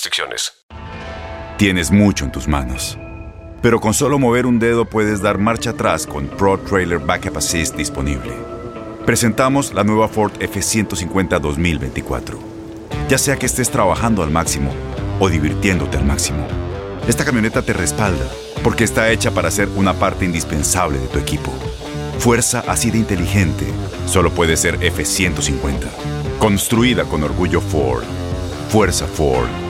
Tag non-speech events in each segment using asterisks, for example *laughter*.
restricciones. Tienes mucho en tus manos. Pero con solo mover un dedo puedes dar marcha atrás con Pro Trailer Backup Assist disponible. Presentamos la nueva Ford F150 2024. Ya sea que estés trabajando al máximo o divirtiéndote al máximo, esta camioneta te respalda porque está hecha para ser una parte indispensable de tu equipo. Fuerza así de inteligente solo puede ser F150. Construida con orgullo Ford. Fuerza Ford.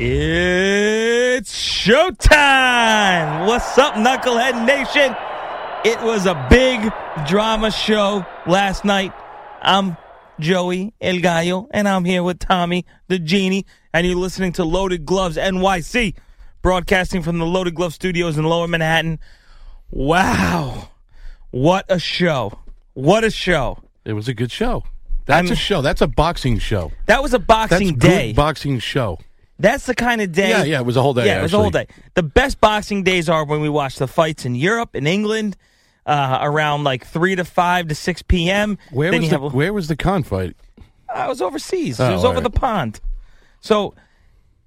It's showtime! What's up, Knucklehead Nation? It was a big drama show last night. I'm Joey El Gallo, and I'm here with Tommy the Genie, and you're listening to Loaded Gloves NYC, broadcasting from the Loaded Glove Studios in Lower Manhattan. Wow, what a show! What a show! It was a good show. That's I'm- a show. That's a boxing show. That was a boxing That's day. Good boxing show. That's the kind of day. Yeah, yeah, it was a whole day, Yeah, it was a whole day. The best boxing days are when we watch the fights in Europe, in England, uh, around like three to five to six p.m. Where then was the have. Where was the Khan fight? I was overseas. Oh, it was over right. the pond. So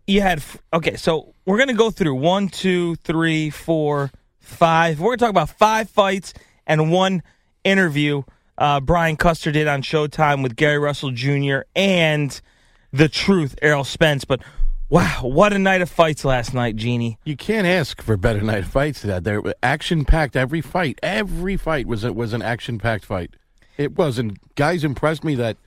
you had okay. So we're gonna go through one, two, three, four, five. We're gonna talk about five fights and one interview. Uh, Brian Custer did on Showtime with Gary Russell Jr. and the Truth, Errol Spence. But wow, what a night of fights last night, Jeannie. You can't ask for better night of fights. That there, action packed. Every fight, every fight was a, was an action packed fight. It wasn't. Guys impressed me that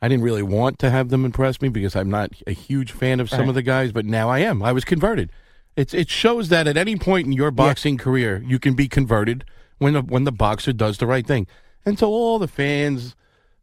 I didn't really want to have them impress me because I'm not a huge fan of some Right. of the guys, but now I am. I was converted. It's it shows that at any point in your boxing career, you can be converted when the, when the boxer does the right thing. And so all the fans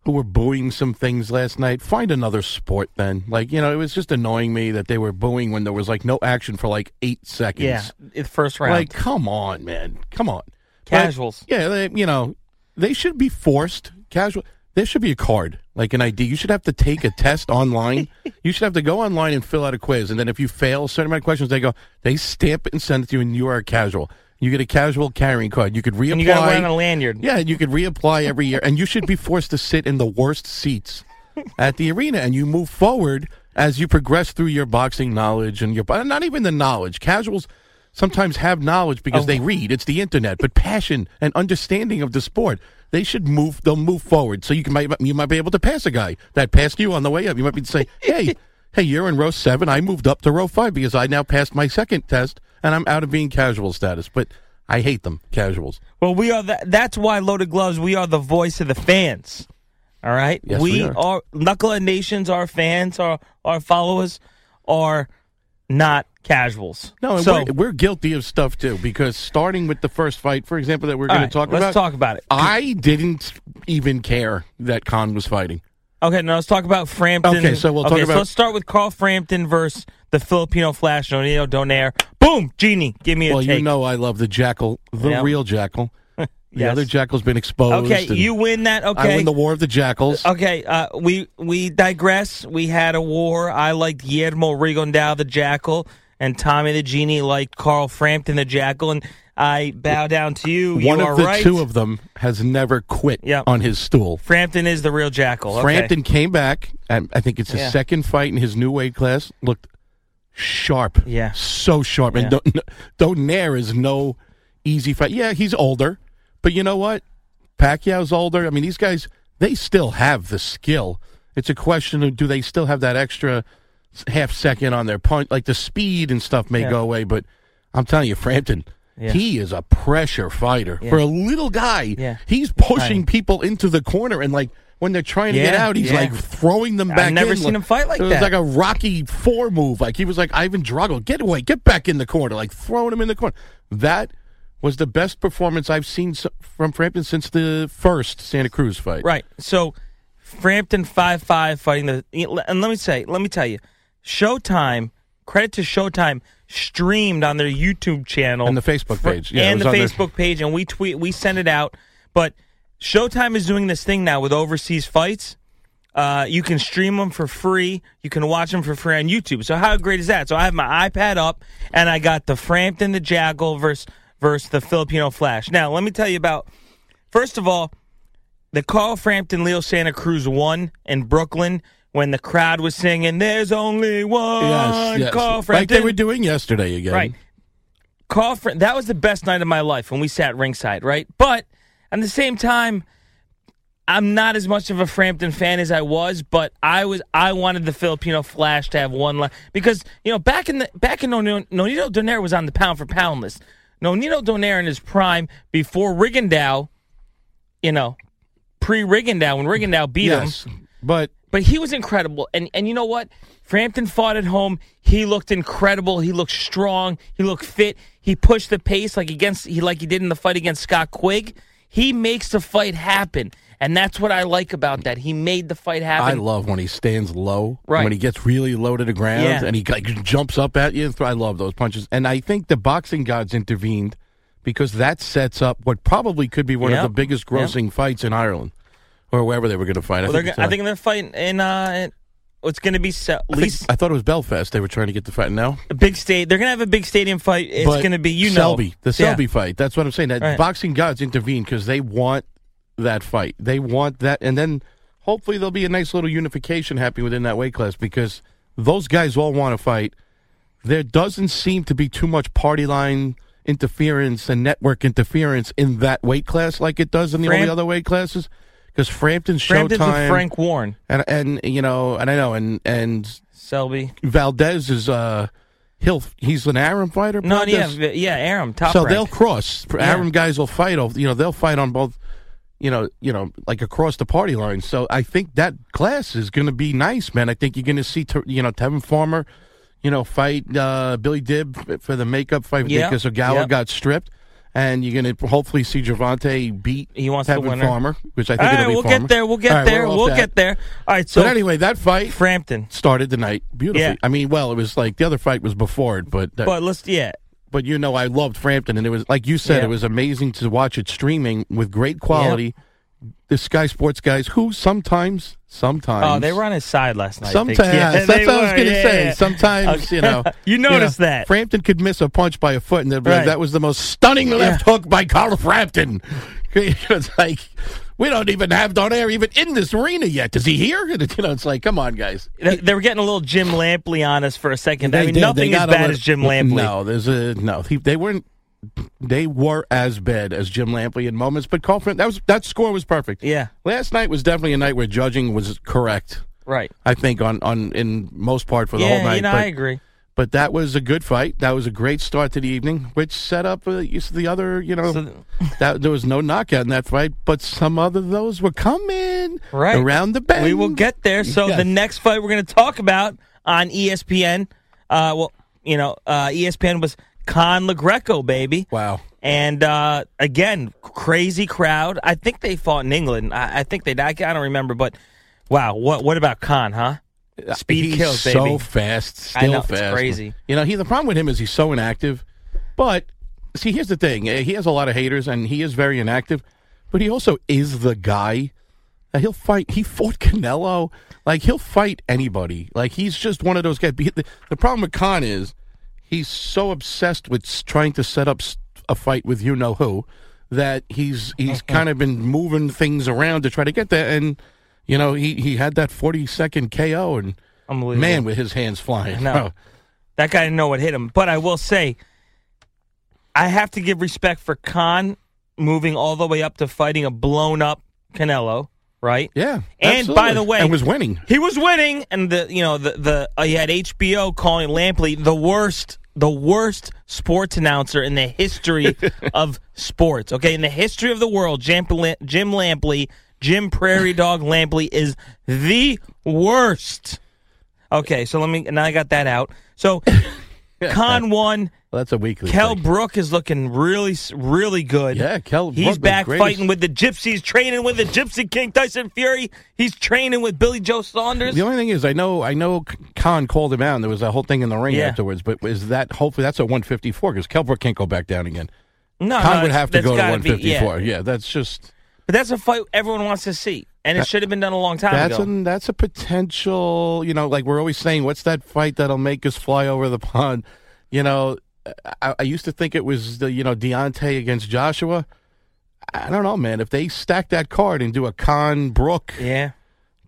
were booing some things last night, find another sport then. Like, you know, it was just annoying me that they were booing when there was like no action for like 8 seconds. Yeah, first round. Like, come on, man. Come on. Casuals. But, yeah, they, you know, they should be forced. Casual. There should be a card, like an ID. You should have to take a test online. *laughs* You should have to go online and fill out a quiz. And then if you fail a certain amount of questions, they go, they stamp it and send it to you, and you are a casual. You get a casual carrying card. You could reapply. And you wear a lanyard. Yeah, and you could reapply every year. And you should be forced to sit in the worst seats *laughs* at the arena. And you move forward as you progress through your boxing knowledge and your not even the knowledge, casuals sometimes have knowledge because Oh. they read. It's the internet, but passion and understanding of the sport. They should move. They'll move forward. So you can might you might be able to pass a guy that passed you on the way up. You might be say, hey, *laughs* hey, you're in row seven. I moved up to row five because I now passed my second test and I'm out of being casual status. But I hate them casuals. Well, we are that. That's why Loaded Gloves. We are the voice of the fans. All right. Yes, we are. are Knucklehead Nations. Our fans, our our followers, are not casuals. No, so we're, we're guilty of stuff too because starting with the first fight, for example, that we're going right, to talk about let's about. talk about it. I didn't even care that Khan was fighting. Okay, now let's talk about Frampton. Okay, so we'll talk okay, about- So let's start with Carl Frampton versus the Filipino Flash, Nonito Donaire. Boom, Genie, give me a Well, take. you know I love the jackal, the Yeah. real jackal. *laughs* The Yes. other jackal's been exposed. Okay, you win that. Okay, I win the war of the jackals. Okay, uh, we we digress. We had a war. I liked Guillermo Rigondeaux, the Jackal, and Tommy the Genie liked Carl Frampton, the Jackal, and I bow down to you. One you of the right. two of them has never quit Yep. on his stool. Frampton is the real Jackal. Okay. Frampton came back, and I think it's his Yeah. second fight in his new weight class. Looked sharp, Yeah. so sharp. And Yeah. Don't Donaire is no easy fight. Yeah, he's older, but you know what? Pacquiao's older. I mean, these guys they still have the skill. It's a question of do they still have that extra half second on their punch, like the speed and stuff may Yeah. go away. But I'm telling you, Frampton. Yeah. He is a pressure fighter Yeah. for a little guy. Yeah. He's pushing people into the corner and like when they're trying to get out, he's like throwing them back. I've never in. seen him fight like that. it was like a Rocky Four move. Like he was like Ivan Drago, get away, get back in the corner, like throwing him in the corner. That was the best performance I've seen from Frampton since the first Santa Cruz fight. Right. So Frampton five five fighting the and let me say, let me tell you, Showtime. Credit to Showtime streamed on their YouTube channel And the Facebook page. Yeah, and the on their- Facebook page, and we tweet, we send it out. But Showtime is doing this thing now with overseas fights. Uh, you can stream them for free. You can watch them for free on YouTube. So how great is that? So I have my iPad up, and I got the Frampton the Jackal versus versus the Filipino Flash. Now let me tell you about. First of all, the Carl Frampton Leo Santa Cruz won in Brooklyn when the crowd was singing "There's only one." Yes, yes. Carl like they were doing yesterday again. right? Carl, Fr- that was the best night of my life when we sat ringside, right? But at the same time, I'm not as much of a Frampton fan as I was, but I was. I wanted the Filipino Flash to have one last because you know back in the back in Nonito Nonito Donaire was on the pound for pound list. Nonito Donaire in his prime before Rigondeaux, you know, pre Rigondeaux when Rigondeaux beat him. But But he was incredible. And and you know what? Frampton fought at home. He looked incredible. He looked strong. He looked fit. He pushed the pace like against he like he did in the fight against Scott Quigg. He makes the fight happen. And that's what I like about that. He made the fight happen. I love when he stands low, Right. when he gets really low to the ground, Yeah. and he like jumps up at you. I love those punches, and I think the boxing gods intervened because that sets up what probably could be one Yep. of the biggest Yep. grossing fights in Ireland or wherever they were going to fight. I, well, they're, think gonna- I uh, think they're fighting in uh in, it's going to be se- at I, think- least I thought it was Belfast. They were trying to get the fight. now. a big state. They're going to have a big stadium fight. It's But going to be you know Selby, the Yeah. Selby fight. That's what I'm saying. That Right. boxing gods intervene because they want that fight. They want that, and then hopefully there'll be a nice little unification happening within that weight class because those guys all want to fight. There doesn't seem to be too much party line interference and network interference in that weight class like it does in the only other weight classes. Because Frampton's Frampton's Showtime, with Frank Warren, and and you know, and I know, and and Selby. Valdez is uh, he'll he's an Arum fighter. No, yeah, Valdez? yeah, Arum, top so rank. they'll cross. Yeah. Arum guys will fight. Over, you know, they'll fight on both. You know, you know, like across the party line. So I think that class is going to be nice, man. I think you're going to see, Ter- you know, Tevin Farmer, you know, fight uh, Billy Dib for the makeup fight Yeah. because Ogawa Yep. got stripped, and you're going to hopefully see Gervonta beat He wants winner. Farmer, which I think All right, it'll be we'll Farmer. get there. We'll get All right, there. We'll that. get there. All right. So but anyway, that fight Frampton. started the night beautifully. Yeah. I mean, well, it was like the other fight was before it, but that, But let's yeah. but you know, I loved Frampton, and it was like you said, Yeah. it was amazing to watch it streaming with great quality. The Sky Sports guys, who sometimes, sometimes, Oh, they were on his side last night. Sometimes, yeah, that's they what I was going to yeah, say. yeah. Sometimes, Okay. you know, *laughs* You noticed know, that. Frampton could miss a punch by a foot, and they'd be like, Right. "That was the most stunning left hook by Carl Frampton." *laughs* it's like, we don't even have Donaire even in this arena yet. Is he here? *laughs* You know, it's like, come on, guys. They, they were getting a little Jim Lampley on us for a second. I mean, did. nothing They as bad as Jim Lampley. No, there's a no. He, they weren't. They were as bad as Jim Lampley in moments, but Coughlin, that was that score was perfect. Yeah. Last night was definitely a night where judging was correct. Right. I think on on in most part for the yeah, whole night. you know, but, I agree. But that was a good fight. That was a great start to the evening, which set up uh, the other. You know, *laughs* that there was no knockout in that fight, but some other those were coming Right. around the bend. We will get there. So Yes. the next fight we're going to talk about on ESPN, uh, well, you know, uh, ESPN was Khan LaGreco, baby. Wow. And uh, again, crazy crowd. I think they fought in England. I, I think they. I, I don't remember, but wow. What what about Khan? Huh? Speed he's kills, baby. so fast, still I know, it's fast. crazy. You know, he the problem with him is he's so inactive. But see, here's the thing: Uh, he has a lot of haters, and he is very inactive. But he also is the guy. that he'll fight. He fought Canelo. Like he'll fight anybody. Like he's just one of those guys. The, the problem with Khan is he's so obsessed with trying to set up a fight with you know who that he's he's kind of been moving things around to try to get there. And you know he he had that forty second KO and man with his hands flying. No. That guy didn't know what hit him. But I will say, I have to give respect for Khan moving all the way up to fighting a blown up Canelo, right? Yeah. And by the way, and was winning. He was winning, and the you know the the uh, you had HBO calling Lampley the worst the worst sports announcer in the history *laughs* of sports. Okay, in the history of the world, Jim, Jim Lampley, Jim Prairie Dog Lampley is the worst. Okay, so let me now I got that out. So Khan won. Well, that's a weekly. Kel thing. Brook is looking really, really good. Yeah, Kel He's Brook, back fighting with the Gypsies, training with the Gypsy King Tyson Fury. He's training with Billy Joe Saunders. The only thing is, I know, I know, Khan called him out. and There was a whole thing in the ring Yeah. afterwards. But is that hopefully that's a 154 because Kel Brook can't go back down again. No, Khan no, would have to go to gotta be- 154. yeah. yeah. that's just But that's a fight everyone wants to see, and it That- should have been done a long time that's ago. a that's a potential. You know, like we're always saying, what's that fight that'll make us fly over the pond? You know, I, I used to think it was the you know Deontay against Joshua. I don't know, man. If they stack that card and do a Khan Brook, yeah,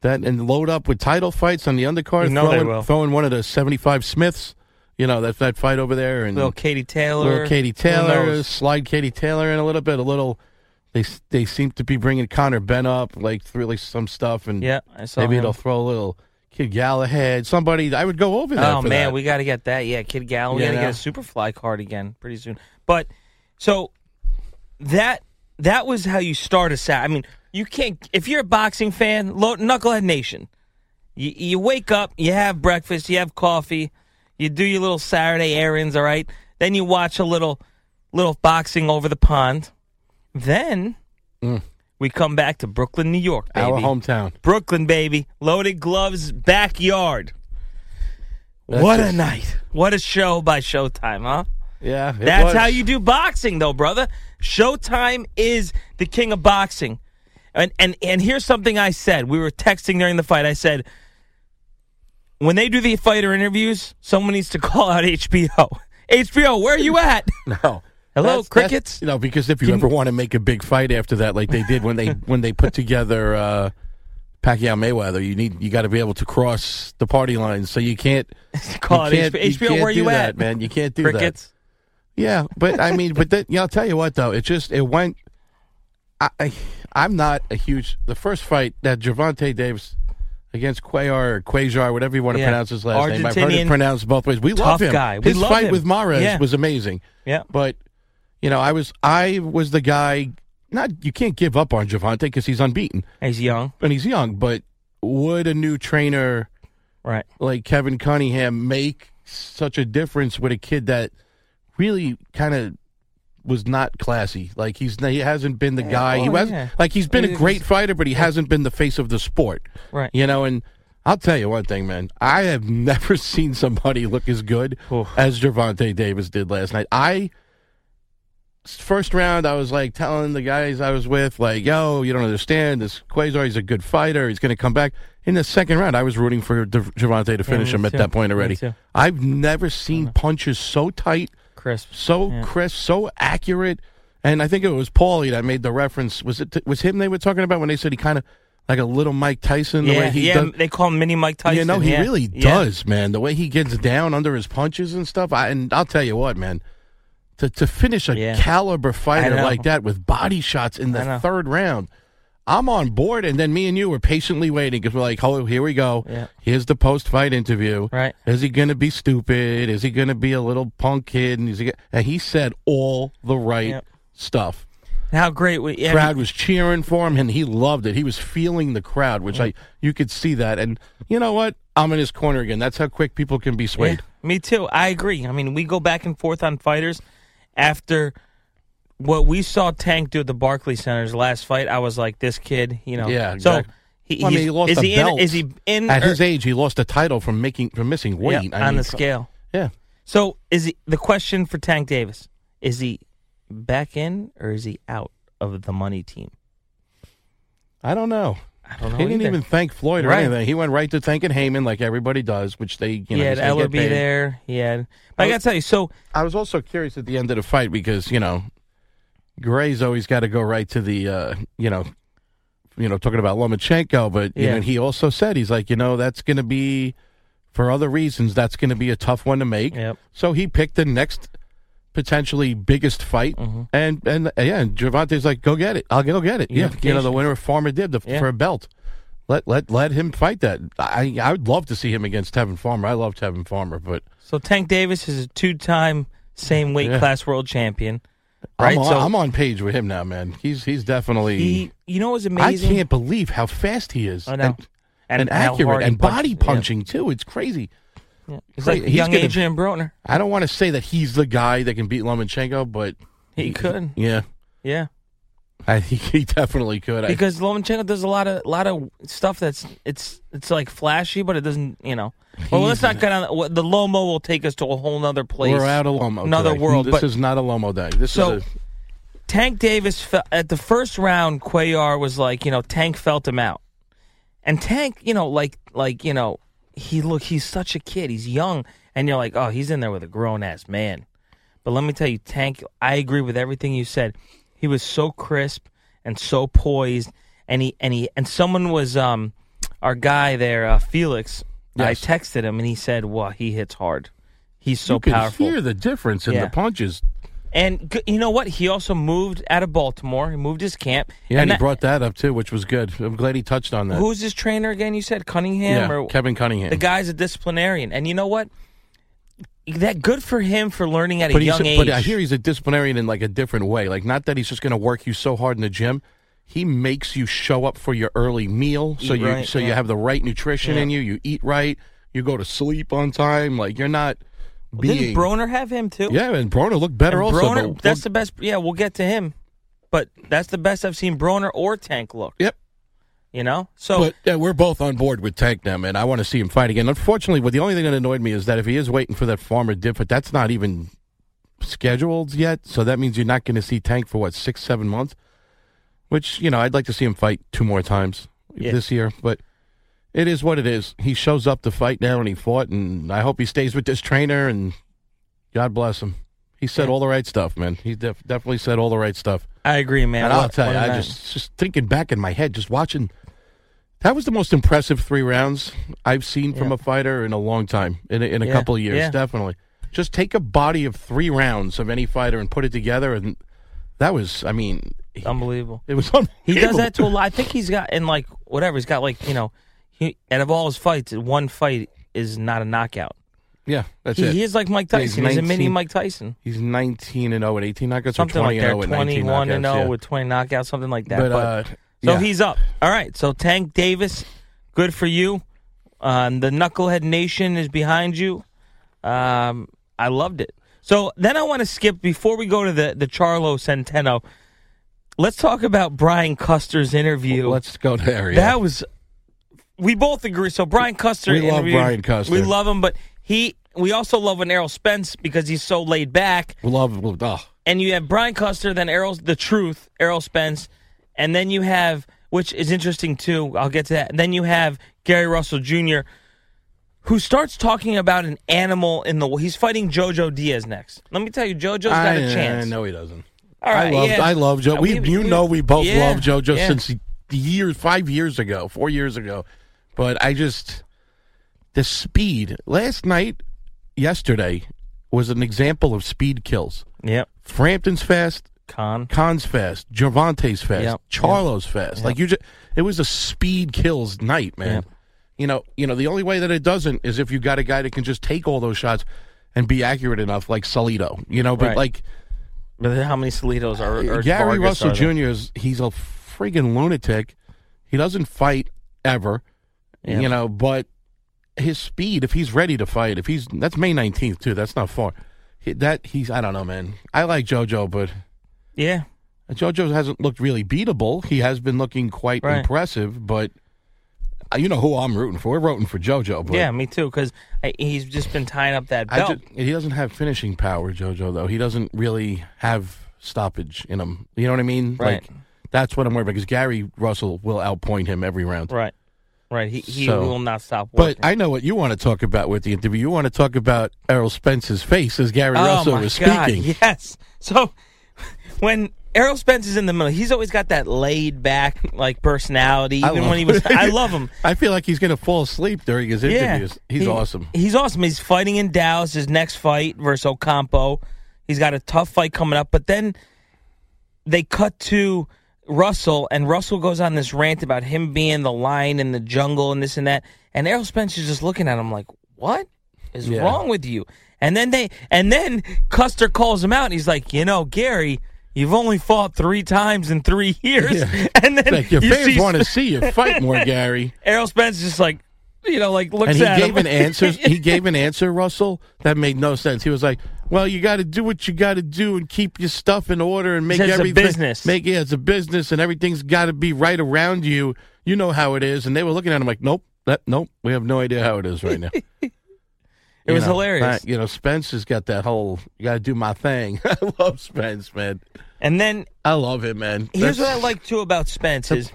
that and load up with title fights on the undercard, You know they throwing, throwing one of the seventy-five Smiths, you know that that fight over there, and little Katie Taylor, little Katie Taylor, slide Katie Taylor in a little bit, a little. They they seem to be bringing Connor Ben up, like through like some stuff, and Yeah, I saw maybe him. they'll throw a little Kid Galahad, somebody. I would go over there. Oh man, that. we got to get that. Yeah, Kid Gallen. We got to get a Superfly card again pretty soon. But so that that was how you start a Saturday. I mean, you can't if you're a boxing fan, Knucklehead Nation. You, you wake up, you have breakfast, you have coffee, you do your little Saturday errands. All right, then you watch a little little boxing over the pond. Then we come back to Brooklyn, New York, baby. Mm. Our hometown. Brooklyn, baby. Loaded gloves, backyard. That's what a just- night. What a show by Showtime, huh? Yeah, That's was. how you do boxing, though, brother. Showtime is the king of boxing. And, and, and here's something I said. We were texting during the fight. I said, when they do the fighter interviews, someone needs to *laughs* call out HBO. HBO, where are you at? No. Hello, That's- crickets? that's- you know, because if you ever want to make a big fight after that, like they did when they when they put together uh, Pacquiao Mayweather, you need you got to be able to cross the party lines. So you can't Call *laughs* you it can't, HBO, can't where do you that, at? man? You can't do Crickets? that. Yeah, but I mean, but that, yeah, I'll tell you what though, it just it went. I, I I'm not a huge the first fight that Gervonta Davis against Cuellar or Quasar, whatever you want to Yeah. pronounce his last name. I've heard it pronounced both ways. We tough love him. guy. We His love fight him. with Mares Yeah. was amazing. Yeah. But you know, I was I was the guy. Not you can't give up on Gervonta because he's unbeaten He's young. and he's young. But would a new trainer Right. like Kevin Cunningham make such a difference with a kid that really kind of was not classy? Like he's he hasn't been the guy. he oh, was yeah. like he's been a great fighter, but he hasn't been the face of the sport. Right. You know, and I'll tell you one thing, man. I have *laughs* never seen somebody look as good Oof. as Gervonta Davis did last night. I first round, I was like telling the guys I was with, like, "Yo, you don't understand. This Quasar, he's a good fighter. He's going to come back." In the second round, I was rooting for De- Gervonta to finish me him at too. that point already. I've never seen punches so tight, Crisp. so Yeah. crisp, so accurate. And I think it was Paulie that made the reference. Was it was him they were talking about when they said he kind of like a little Mike Tyson? The yeah, way he yeah. does, They call him Mini Mike Tyson. you know, he yeah. really Yeah. does, man. The way he gets down under his punches and stuff. I, and I'll tell you what, man. To to finish a Yeah. caliber fighter like that with body shots in the third round, I'm on board. And then me and you were patiently waiting because we're like, oh, here we go. Yeah. Here's the post fight interview. Right. Is he going to be stupid? Is he going to be a little punk kid? And, is he, and he said all the right Yep. stuff. How great! We, yeah, crowd was cheering for him, and he loved it. He was feeling the crowd, which mm. I you could see that. And you know what? I'm in his corner again. That's how quick people can be swayed. Yeah, me too. I agree. I mean, we go back and forth on fighters. After what we saw Tank do at the Barclays Center's last fight, I was like, this kid, you know. Yeah, So exactly. he, Well, I mean, he lost is a he belt. in? Is he in At or- his age, he lost a title from making from missing Yeah, weight I on mean, the scale? Yeah. So is he? The question for Tank Davis is he back in or is he out of the money team? I don't know. I don't know. He didn't either. even thank Floyd or Right. anything. He went right to thanking Haymon like everybody does, which they you know they Ellerbe there. He had. But I got to tell you, so I was also curious at the end of the fight because you know Gray's always got to go right to the uh, you know you know talking about Lomachenko, but you Yeah. know he also said he's like you know that's going to be for other reasons that's going to be a tough one to make. Yep. So he picked the next potentially biggest fight, Mm-hmm. and and yeah, and Gervonta's like go get it, I'll go get it. Yeah, you know the winner of Farmer did the, Yeah. for a belt. Let let let him fight that. I I would love to see him against Tevin Farmer. I love Tevin Farmer, but so Tank Davis is a two-time same weight Yeah. class world champion. Right. I'm on, so I'm on page with him now, man. He's he's definitely. he, you know, what was amazing. I can't believe how fast he is. I know. And, and, how accurate and body punches, yeah. punching too. It's crazy. Yeah. He's Cra- like young gonna- Adrian Broner. I don't want to say that he's the guy that can beat Lomachenko, but He could. Yeah, Yeah. I think he definitely could. I- Because Lomachenko does a lot of a lot of stuff that's it's it's like flashy, but it doesn't you know. Well, let's not get on the Lomo will take us to a whole other place. we're out of Lomo. another today. world. This but is not a Lomo day. This So- is a, Tank Davis at the first round, Cuellar was like, you know, Tank felt him out, and Tank, you know, like like you know, he look he's such a kid, he's young, and you're like, oh, he's in there with a grown ass man. But let me tell you, Tank, I agree with everything you said. He was so crisp and so poised, and he and he and someone was um our guy there, uh, Felix. I texted him and he said, "Wow, he hits hard. He's so you can powerful." hear the difference in Yeah. the punches. And you know what? He also moved out of Baltimore. He moved his camp. Yeah, and, and he that- brought that up too, which was good. I'm glad he touched on that. Who's his trainer again? You said Cunningham yeah, or Kevin Cunningham. the guy's a disciplinarian. And you know what? That good for him for learning at a but he's, young age. but I hear he's a disciplinarian in like a different way. Like not that he's just going to work you so hard in the gym. He makes you show up for your early meal, so Eat you right, so you have the right nutrition Yeah. in you. You eat right. You go to sleep on time. Like you're not being. Didn't Broner have him too? yeah, and Broner looked better And also. Broner, that's the best. Yeah, we'll get to him. But that's the best I've seen Broner or Tank look. Yep. You know? So But yeah, we're both on board with Tank now, man. I want to see him fight again. Unfortunately, what the only thing that annoyed me is that if he is waiting for that Farmer Dib, but that's not even scheduled yet. So that means you're not going to see Tank for what six, seven months. Which you know, I'd like to see him fight two more times Yeah. this year. But it is what it is. He shows up to fight now, and he fought, and I hope he stays with this trainer. And God bless him. He said all the right stuff, man. He def- definitely said all the right stuff. I agree, man. And I'll tell you, I just just thinking back in my head, just watching. That was the most impressive three rounds I've seen from a fighter in a long time, in a, in a Yeah, couple of years, yeah. definitely. Just take a body of three rounds of any fighter and put it together, and that was, I mean, unbelievable. it was *laughs* unbelievable. He does that to a lot. I think he's got in like whatever. He's got like you know, he out of all his fights, one fight is not a knockout. Yeah, that's he, it. he is like Mike Yeah, he's Tyson. he's, a mini 19 Mike Tyson. He's 19 and 0 and 18 knockouts, or Something 20 like that. and 0 and 19 Twenty-one and zero yeah. with twenty knockouts, something like that. But, But, uh, so yeah. he's up. All right. So Tank Davis, good for you. Um, the Knucklehead Nation is behind you. Um, I loved it. So then I want to skip before we go to the the Charlo Centeno. Let's talk about Brian Custer's interview. Let's go there. Yeah. That was. We both agree. So Brian Custer. We love Brian Custer. We love him, but he. We also love when Errol Spence because he's so laid back. we love, oh, And you have Brian Custer, then Errol's the truth, Errol Spence, and then you have, which is interesting too. I'll get to that. And then you have Gary Russell Jr., who starts talking about an animal in the. He's fighting JoJo Diaz next. Let me tell you, JoJo's got I, a chance. I No, he doesn't. All right, I love yeah. I love Joe. Uh, We, we- you we- know we both yeah, love JoJo yeah. since years, five years ago, four years ago. But I just the speed last night, yesterday was an example of speed kills. Yep. Frampton's fast, Khan. Khan's fast, Gervonta's fast, Yep, Charlo's fast. Yep. Like you just, it was a speed kills night, man. Yep. You know, you know the only way that it doesn't is if you got a guy that can just take all those shots and be accurate enough, like Salido. You know, but Right. like But how many Salidos are, are Gary Vargas Russell are? Jr. is he's a friggin' lunatic. He doesn't fight ever, Yeah. you know. But his speed, if he's ready to fight, if he's that's May nineteenth too. That's not far. He- That he's I don't know, man. I like JoJo, but Yeah. JoJo hasn't looked really beatable. He has been looking quite Right. impressive, but uh, you know who I'm rooting for. We're rooting for JoJo, but Yeah, me too. Because he's just been tying up that belt. ju- he doesn't have finishing power, JoJo. Though he doesn't really have stoppage in him. You know what I mean? Right. Like that's what I'm worried about because Gary Russell will outpoint him every round. right. Right. He he So- will not stop. But I know what you want to talk about with the interview. You want to talk about Errol Spence's face as Gary oh Russell my was God, speaking. Yes. So when Errol Spence is in the middle, he's always got that laid back like personality. Even when he was, I love him. *laughs* I feel like he's going to fall asleep during his interviews. He's He- awesome. He's awesome. He's fighting in Dallas. His next fight versus Ocampo. He's got a tough fight coming up. But then they cut to Russell, and Russell goes on this rant about him being the lion in the jungle and this and that. And Errol Spence is just looking at him like, "What is Yeah. wrong with you?" And then they, and then Custer calls him out, and he's like, "You know, Gary." You've only fought three times in three *laughs* years, Yeah. *laughs* and then Like, your you fans want to see you fight more, *laughs* Gary. Errol Spence is just like, you know, like looks and he at gave him. an answer. He gave an answer, Russell, that made no sense. He was like, "Well, you got to do what you got to do and keep your stuff in order and make it's a everything business. Make yeah, it's a business, and everything's got to be right around you. You know how it is." And they were looking at him like, "Nope, that nope, we have no idea how it is right now." *laughs* It You was know, hilarious. that- you know, Spence has got that whole "you got to do my thing." *laughs* I love Spence, man. And then I love him, man. Here's what I like too about Spence is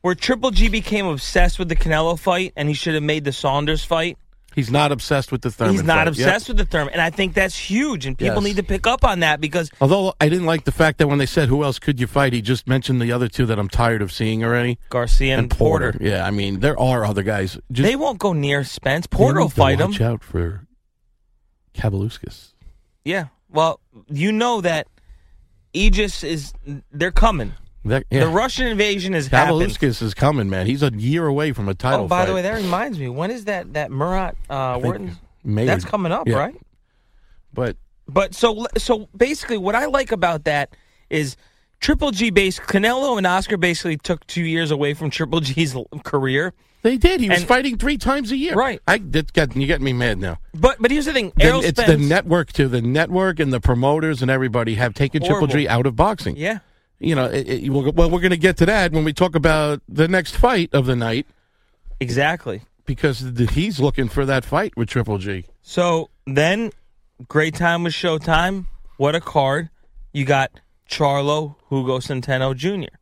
where Triple G became obsessed with the Canelo fight, and he should have made the Saunders fight. He's not obsessed with the Thurman. He's not fight. obsessed Yep. with the Thurman, and I think that's huge. And people Yes. need to pick up on that because Although I didn't like the fact that when they said who else could you fight, he just mentioned the other two that I'm tired of seeing already. Garcia and, Porter, Yeah, I mean there are other guys. Just, they won't go near Spence. Porter will fight him. Watch out for Kavaliauskas. Yeah. Well, you know that Aegis is they're coming. That, yeah. The Russian invasion is happening. Is coming, man. He's a year away from a title Oh, by fight. the way, that reminds me. When is that that Murat uh, Wharton? May That's coming up, yeah. right? But But so so basically, what I like about that is Triple G base Canelo and Oscar basically took two years away from Triple G's career. they did. He was And- fighting three times a year. Right. I that got you get me mad now. But but here's the thing, The- it's Spence. the network too. The network and the promoters and everybody have taken Triple G out of boxing. Yeah, You know, it, it, well, well, we're going to get to that when we talk about the next fight of the night exactly. because he's looking for that fight with Triple G. So then, great time with Showtime. What a card! You got Charlo Hugo Centeno Jr.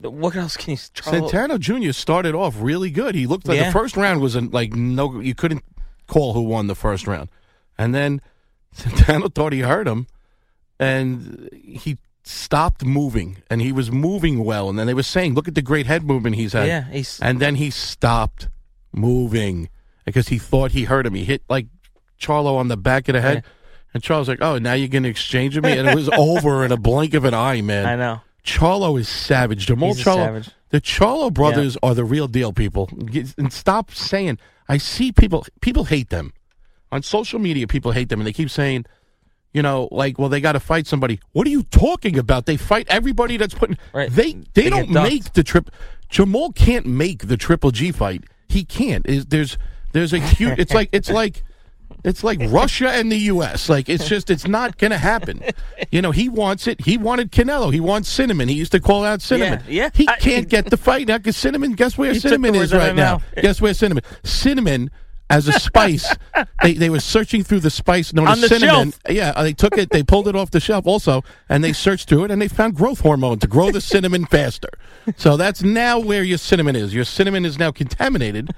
What else can you? Charlo, Centeno Jr. started off really good. He looked like Yeah. the first round was an, like no, you couldn't call who won the first round, and then *laughs* Centeno thought he hurt him, and he stopped moving, and he was moving well, and then they were saying, "Look at the great head movement he's had," Yeah, he's- and then he stopped moving because he thought he hurt him. He hit like Charlo on the back of the head. Yeah. And Charles like, oh, now you're going to exchange with me, and it was *laughs* over in a blink of an eye, man. I know. Charlo is savage. A Charlo. savage. The Charlo brothers are the real deal, people. And stop saying. I see people. People hate them on social media. People hate them, and they keep saying, you know, like, well, they got to fight somebody. What are you talking about? They fight everybody that's putting. Right. They they, They don't make the trip. Jermall can't make the Triple G fight. He can't. Is there's there's a huge. It's like it's like. It's like *laughs* Russia and the U.S. Like it's just it's not going to happen. You know, he wants it. He wanted Canelo. He wants Cinnamon. He used to call out Cinnamon. Yeah, yeah. He I- can't get the fight now because Cinnamon. Guess where Cinnamon is words out of right now? Guess where Cinnamon? Cinnamon as a spice. *laughs* they they were searching through the spice known On as the cinnamon. shelf. Yeah, uh, they took it. They pulled it off the shelf also, and they searched through it, and they found growth hormone to grow the cinnamon *laughs* faster. So that's now where your cinnamon is. Your cinnamon is now contaminated,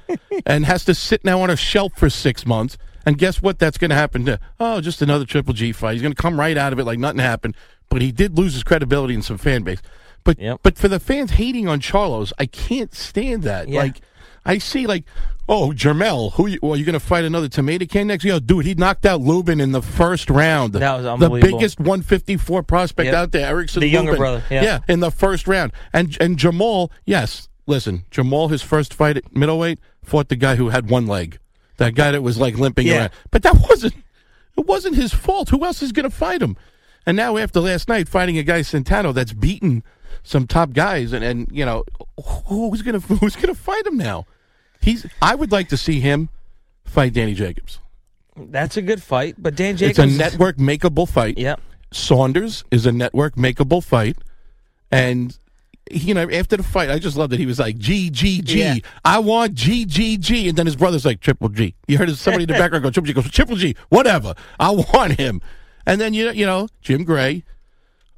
and has to sit now on a shelf for six months. And guess what? That's going to happen to. Oh, just another Triple G fight. He's going to come right out of it like nothing happened. but he did lose his credibility in some fan base. But but for the fans hating on Charlos, I can't stand that. Yeah. Like I see like. Oh, Jermell, who you, well, you going to fight another tomato can next? Yo, dude, he knocked out Lubin in the first round. That was unbelievable. The biggest 154 prospect Yep. out there, Erickson The younger brother, yeah. yeah, in the first round. And and Jermall, yes, listen, Jermall, his first fight at middleweight, fought the guy who had one leg, that guy that was like limping Yeah. around. But that *laughs* wasn't it wasn't his fault. Who else is going to fight him? And now after last night, fighting a guy Centeno that's beaten some top guys, and and you know who's going *laughs* to who's going to fight him now? He's. I would like to see him fight Danny Jacobs. That's a good fight, but Dan Jacobs. It's a network makeable fight. Yep. Saunders is a network makeable fight, and you know after the fight, I just love that he was like G G G. Yeah. I want G G G, and then his brother's like Triple G. You heard somebody in the background go Triple G. Goes Triple G. Whatever. I want him. And then you know, you know Jim Gray.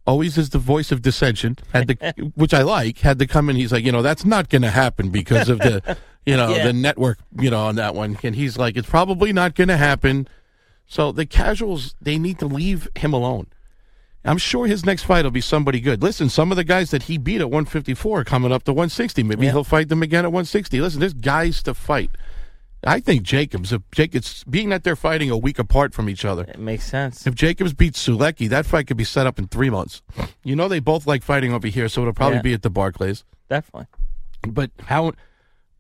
Always is the voice of dissension, had to, *laughs* which I like. Had to come in. He's like, you know, that's not going to happen because of the, *laughs* you know, Yeah. the network, you know, on that one. And he's like, it's probably not going to happen. So the casuals, they need to leave him alone. I'm sure his next fight will be somebody good. Listen, some of the guys that he beat at 154 are coming up to 160. Maybe he'll fight them again at 160. Listen, there's guys to fight. I think Jacobs, if Jacobs, being that they're fighting a week apart from each other, It makes sense. if Jacobs beats Sulecki, that fight could be set up in three months. You know, they both like fighting over here, so it'll probably Yeah. be at the Barclays. Definitely. But how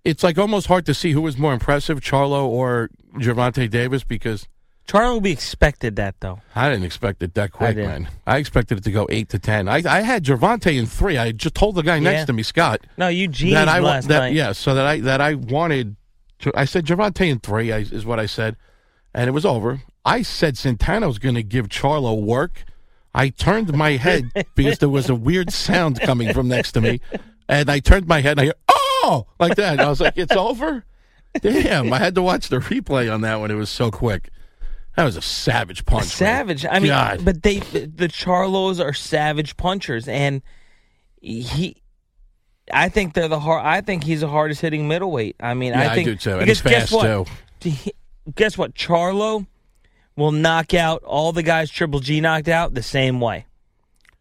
it's like almost hard to see who was more impressive, Charlo or Gervonta Davis, because Charlo we expected that though. I didn't expect it that quick, did. man. I expected it to go eight to ten. I, I had Gervonta in three. I just told the guy Yeah. next to me, Scott, No, you genius that I last that night. yeah, so that I that I wanted. To, I said Gervonta in three I, is what I said, and it was over. I said Centeno's going to give Charlo work. I turned my head *laughs* because there was a weird sound coming from next to me, and I turned my head and I go, oh like that. I was like, it's over. Damn! I had to watch the replay on that one. It was so quick. That was a savage punch. savage. I mean, God. but they the Charlos are savage punchers, and he. I think they're the hard. I think he's the hardest hitting middleweight. I mean, Yeah, I I think do too, and he's guess fast, what? too. Guess what? Charlo will knock out all the guys Triple G knocked out the same way.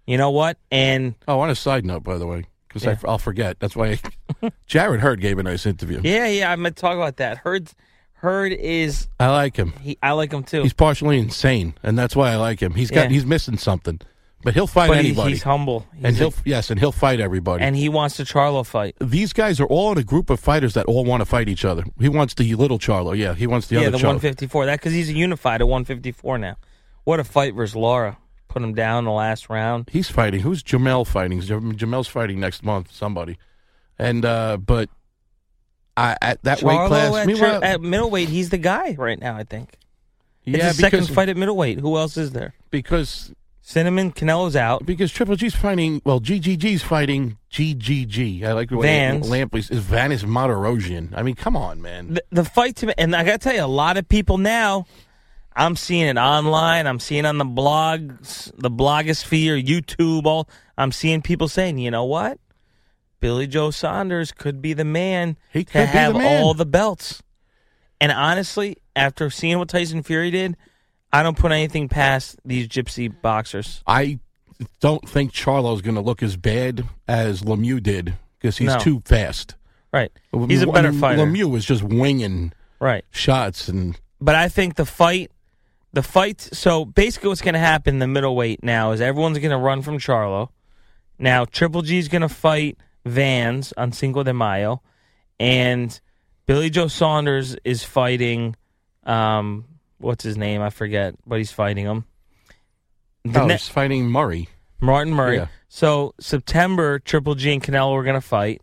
You know what? And Oh, on a side note, by the way, because Yeah. I'll forget. That's why *laughs* Jarrett Hurd gave a nice interview. yeah, yeah, I'm gonna talk about that. Hurd, Hurd is I like him. he. I like him too. He's partially insane, and that's why I like him. He's got Yeah. he's missing something, but he'll fight but anybody. he's humble. and he'll yes, and he'll fight everybody. and he wants the Charlo fight. these guys are all in a group of fighters that all want to fight each other. He wants the little Charlo, yeah. He wants the yeah, other Yeah, the Charlo. 154. That because he's a unified at 154 now. What a fight versus Lara. Put him down in the last round. He's fighting. Who's Jamel fighting? Jamel's fighting next month. Somebody, and uh but I at that weight class. at, meanwhile- at middleweight, he's the guy right now. I think. It's yeah, his second fight at middleweight. Who else is there? because Cinnamon Canelo's out. Because Triple G's fighting, well, GGG's fighting GGG. I like the way Vanes. Lampley is Vanes Martirosyan. I mean, come on, man. The, the fight to me, and I got to tell you, a lot of people now. I'm seeing it online. I'm seeing on the blogs, the blogosphere, YouTube. All I'm seeing people saying, you know what? Billy Joe Saunders could be the man He to have man. all the belts. And honestly, after seeing what Tyson Fury did, I don't put anything past these gypsy boxers. I don't think Charlo's going to look as bad as Lemieux did because he's No. too fast. Right. He's a better I mean, fighter. Lemieux was just winging Right. shots, and But I think the fight, the fight. So basically, what's going to happen in the middleweight now is everyone's going to run from Charlo. Now Triple G's going to fight Vanes on Cinco de Mayo, and Billy Joe Saunders is fighting. Um, what's his name? I forget, but he's fighting him. The oh, ne- he's fighting Murray. Martin Murray. Yeah. So September, Triple G and Canelo are going to fight,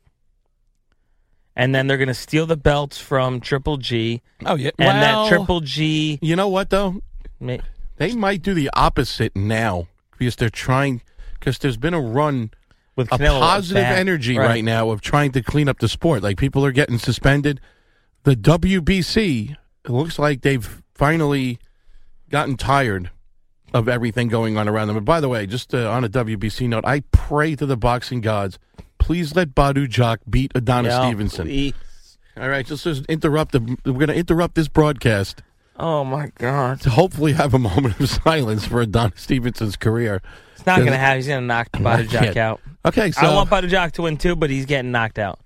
and then they're going to steal the belts from Triple G. Oh yeah, and Well, that Triple G. You know what though? May- They might do the opposite now because they're trying. Because there's been a run with a positive back. energy Right. right. now of trying to clean up the sport. Like people are getting suspended. The WBC it looks like they've finally gotten tired of everything going on around them. And by the way, just uh, on a WBC note, I pray to the boxing gods, please let Badou Jack beat Adonis Yeah, Stevenson. please. All right, just, just interrupt. The, we're going to interrupt this broadcast Oh my God! to hopefully have a moment of silence for Don Stevenson's career. It's not going to have. He's going to knock *laughs* can't. out. Okay, so I want Badou Jack to win too, but he's getting knocked out.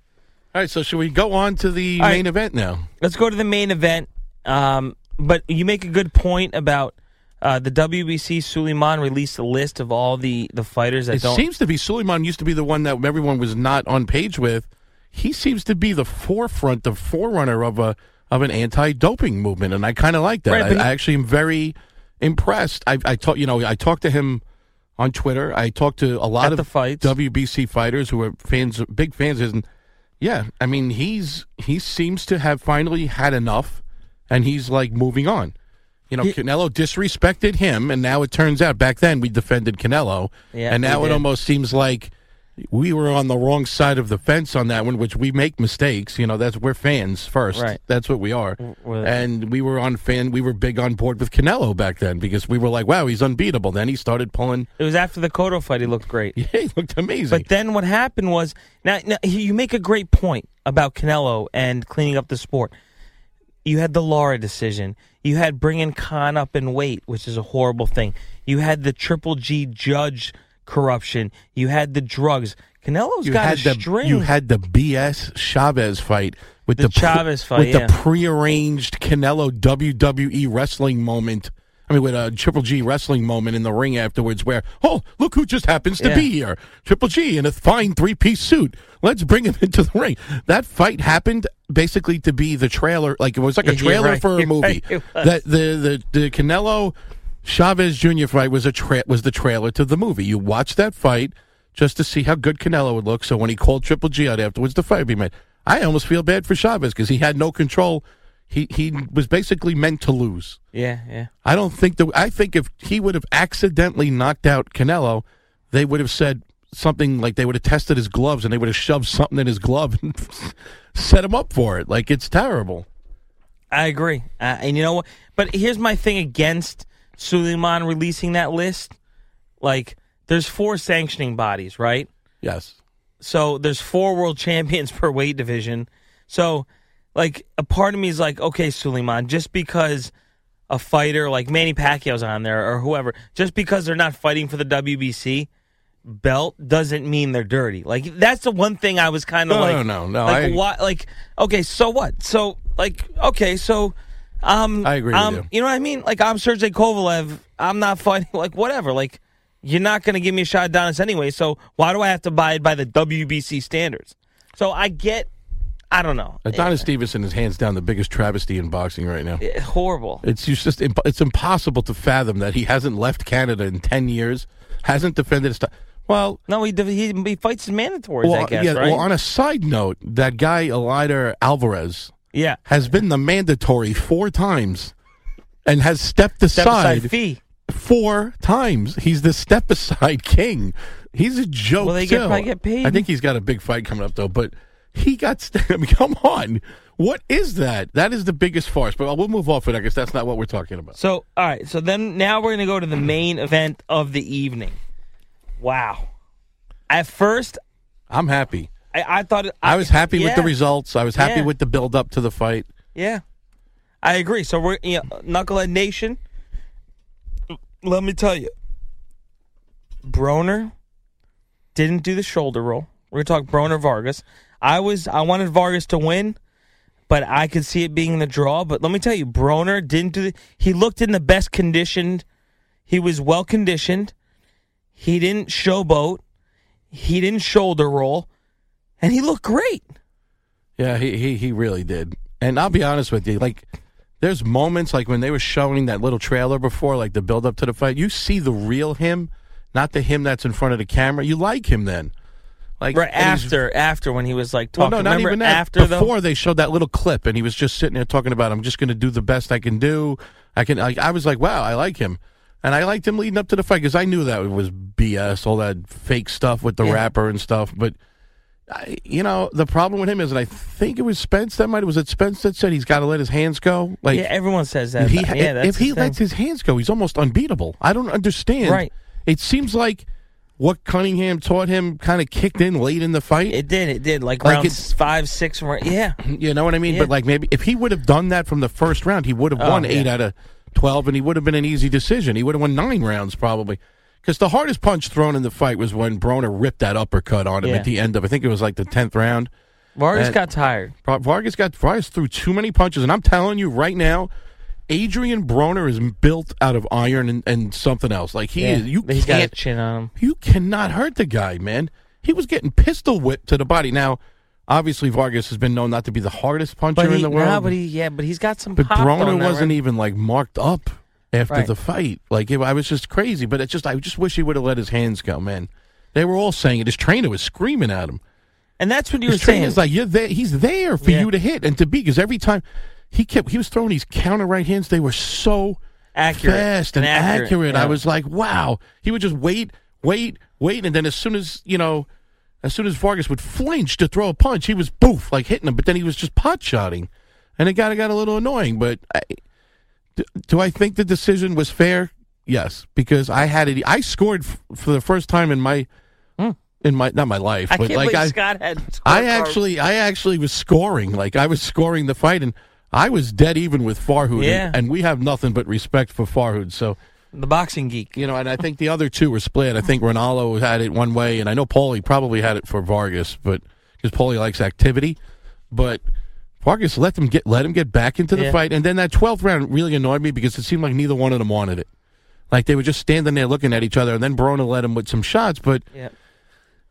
all right. So should we go on to the All right. main event now? Let's go to the main event. Um, but you make a good point about uh, the WBC. Sulaiman released a list of all the, the fighters that It don't. seems to be Sulaiman used to be the one that everyone was not on page with. He seems to be the forefront, the forerunner of a of an anti-doping movement, and I kind of like that. Right, I, I actually am very impressed. I, I talk, you know, I talked to him on Twitter. I talked to a lot of the fights. WBC fighters who are fans, big fans. And yeah, I mean, he's he seems to have finally had enough, and he's like moving on. You know, He- Canelo disrespected him, and now it turns out back then we defended Canelo, Yeah, and now it did. almost seems like we were on the wrong side of the fence on that one, which we make mistakes. You know, that's we're fans first. Right. That's what we are. and we were on fan. We were big on board with Canelo back then because we were like, wow, he's unbeatable. Then he started pulling. It was after the Cotto fight. He looked great. *laughs* Yeah, he looked amazing. But then what happened was now, now you make a great point about Canelo and cleaning up the sport. You had the Lara decision. You had bringing Khan up in weight, which is a horrible thing. You had the Triple G judge corruption. You had the drugs. Canelo's you got had a the string. you had the BS Chavez fight with The the, Chavez fight, with yeah. the prearranged Canelo WWE wrestling moment. I mean, with a Triple G wrestling moment in the ring afterwards, where oh look who just happens to Yeah. be here, Triple G in a fine three piece suit. Let's bring him *laughs* into the ring. That fight happened basically to be the trailer, like it was like a Yeah, trailer right. for a *laughs* movie. right. That the the the Canelo Chavez Jr. fight was a tra- was the trailer to the movie. You watch that fight just to see how good Canelo would look. So when he called Triple G out afterwards, the fight would be made. I almost feel bad for Chavez because he had no control. He he was basically meant to lose. yeah, yeah. I don't think that. I think if he would have accidentally knocked out Canelo, they would have said something like they would have tested his gloves and they would have shoved something in his glove and *laughs* set him up for it. Like it's terrible. I agree. Uh, and you know what? But here's my thing against Sulaiman releasing that list. Like, there's four sanctioning bodies, right? Yes. So there's four world *laughs* champions per weight division. So, like, a part of me is like, okay, Sulaiman, just because a fighter like Manny Pacquiao's on there or whoever, just because they're not fighting for the WBC belt doesn't mean they're dirty. Like, that's the one thing I was kind of No, like, no, no, no, Like, I- why? Like, okay, so what? So, like, okay, so. Um, I agree with um, you. You know what I mean? Like, I'm Sergey Kovalev. I'm not *laughs* fighting. Like, whatever. Like, you're not going to give me a shot at Adonis anyway. So why do I have to abide by the WBC standards? So I get. I don't know. Adonis Stevenson is hands down the biggest travesty in boxing right now. Eh, horrible. It's just imp- it's impossible to fathom that he hasn't left Canada in ten years, hasn't defended his. T- well, No, he he, he fights his mandatories. well, I guess. yeah. right? Well, on a side note, that guy Eleider Alvarez yeah. has been the mandatory four times, and has stepped Step aside aside fee. four times. He's the step aside *laughs* king. He's a joke. Well, they get- probably get paid. I think he's got a big fight coming up though. But he got. St- *laughs* I mean, come on. What is that? That is the biggest farce. But we'll move off it. I guess that's not what we're talking about. So all right. So then now we're going to go to the main event of the evening. Wow. At first, I'm happy. I, I thought I was happy with the results. I was happy Yeah. with the build up to the fight. Yeah, I agree. So we're you know, Knucklehead Nation. Let me tell you, Broner didn't do the shoulder roll. We're gonna talk Broner Vargas. I was I wanted Vargas to win, but I could see it being the draw. But let me tell you, Broner didn't do. The, he looked in the best conditioned. He was well conditioned. He didn't showboat. He didn't shoulder roll, and he looked great. Yeah, he, he he really did. And I'll be honest with you, like there's moments like when they were showing that little trailer before, like the build up to the fight, you see the real him, not the him that's in front of the camera. You like him then. Like Right after, after when he was like Well, talking. no, not Remember even that. after though? Before they showed that little clip, and he was just sitting there talking about, "I'm just going to do the best I can do. I can." I, I was like, "Wow, I like him," and I liked him leading up to the fight because I knew that it was BS, all that fake stuff with the Yeah. rapper and stuff. But I, you know, the problem with him is, and I think it was Spence that might was it Spence that said he's got to let his hands go. Like yeah, everyone says that. he, yeah, that's if he thing. lets his hands go, he's almost unbeatable. I don't understand. Right. It seems like what Cunningham taught him kind of kicked in late in the fight. it did, it did. Like, Like round it's- five, six, yeah. *clears throat* You know what I mean? Yeah. But like maybe if he would have done that from the first round, he would have Oh, won eight out of twelve, and he would have been an easy decision. He would have won nine rounds probably. Because the hardest punch thrown in the fight was when Broner ripped that uppercut on him Yeah. at the end of. I think it was like the tenth round. Vargas And- got tired. Vargas got Vargas threw too many punches, and I'm telling you right now, Adrien Broner is built out of iron and, and something else. Like he Yeah, is, you he's got a can't chin on him. you cannot hurt the guy, man. He was getting pistol whipped to the body. Now, obviously, Vargas has been known not to be the hardest puncher he, in the world. but he, yeah, but he's got some. But Broner wasn't right? even like marked up after Right. the fight. Like it, I was just crazy. But it's just I just wish he would have let his hands go, man. They were all saying it. His trainer was screaming at him. And that's what you His were saying. Is like, you're there. He's there for Yeah. you to hit and to be because every time he kept he was throwing these counter right hands. They were so Accurate fast and, and accurate, accurate. I was like, wow. He would just wait, wait, wait, and then as soon as you know, as soon as Vargas would flinch to throw a punch, he was boof like hitting him. But then he was just pot shotting, and it got it got a little annoying. But I, do, do I think the decision was fair? Yes, because I had it. I scored f- for the first time in my hmm. in my not my life. I but can't like believe I Scott had. I actually, I actually was scoring. Like I was scoring the fight, and I was dead even with Farhood. Yeah. And, and we have nothing but respect for Farhood. So the boxing geek. you know, and I think the other two were split. I think Ranallo had it one way, and I know Paulie probably had it for Vargas, but because Paulie likes activity, but. Vargas let them get let him get back into the Yeah. fight, and then that twelfth round really annoyed me because it seemed like neither one of them wanted it. Like they were just standing there looking at each other, and then Broner let him with some shots, but Yeah.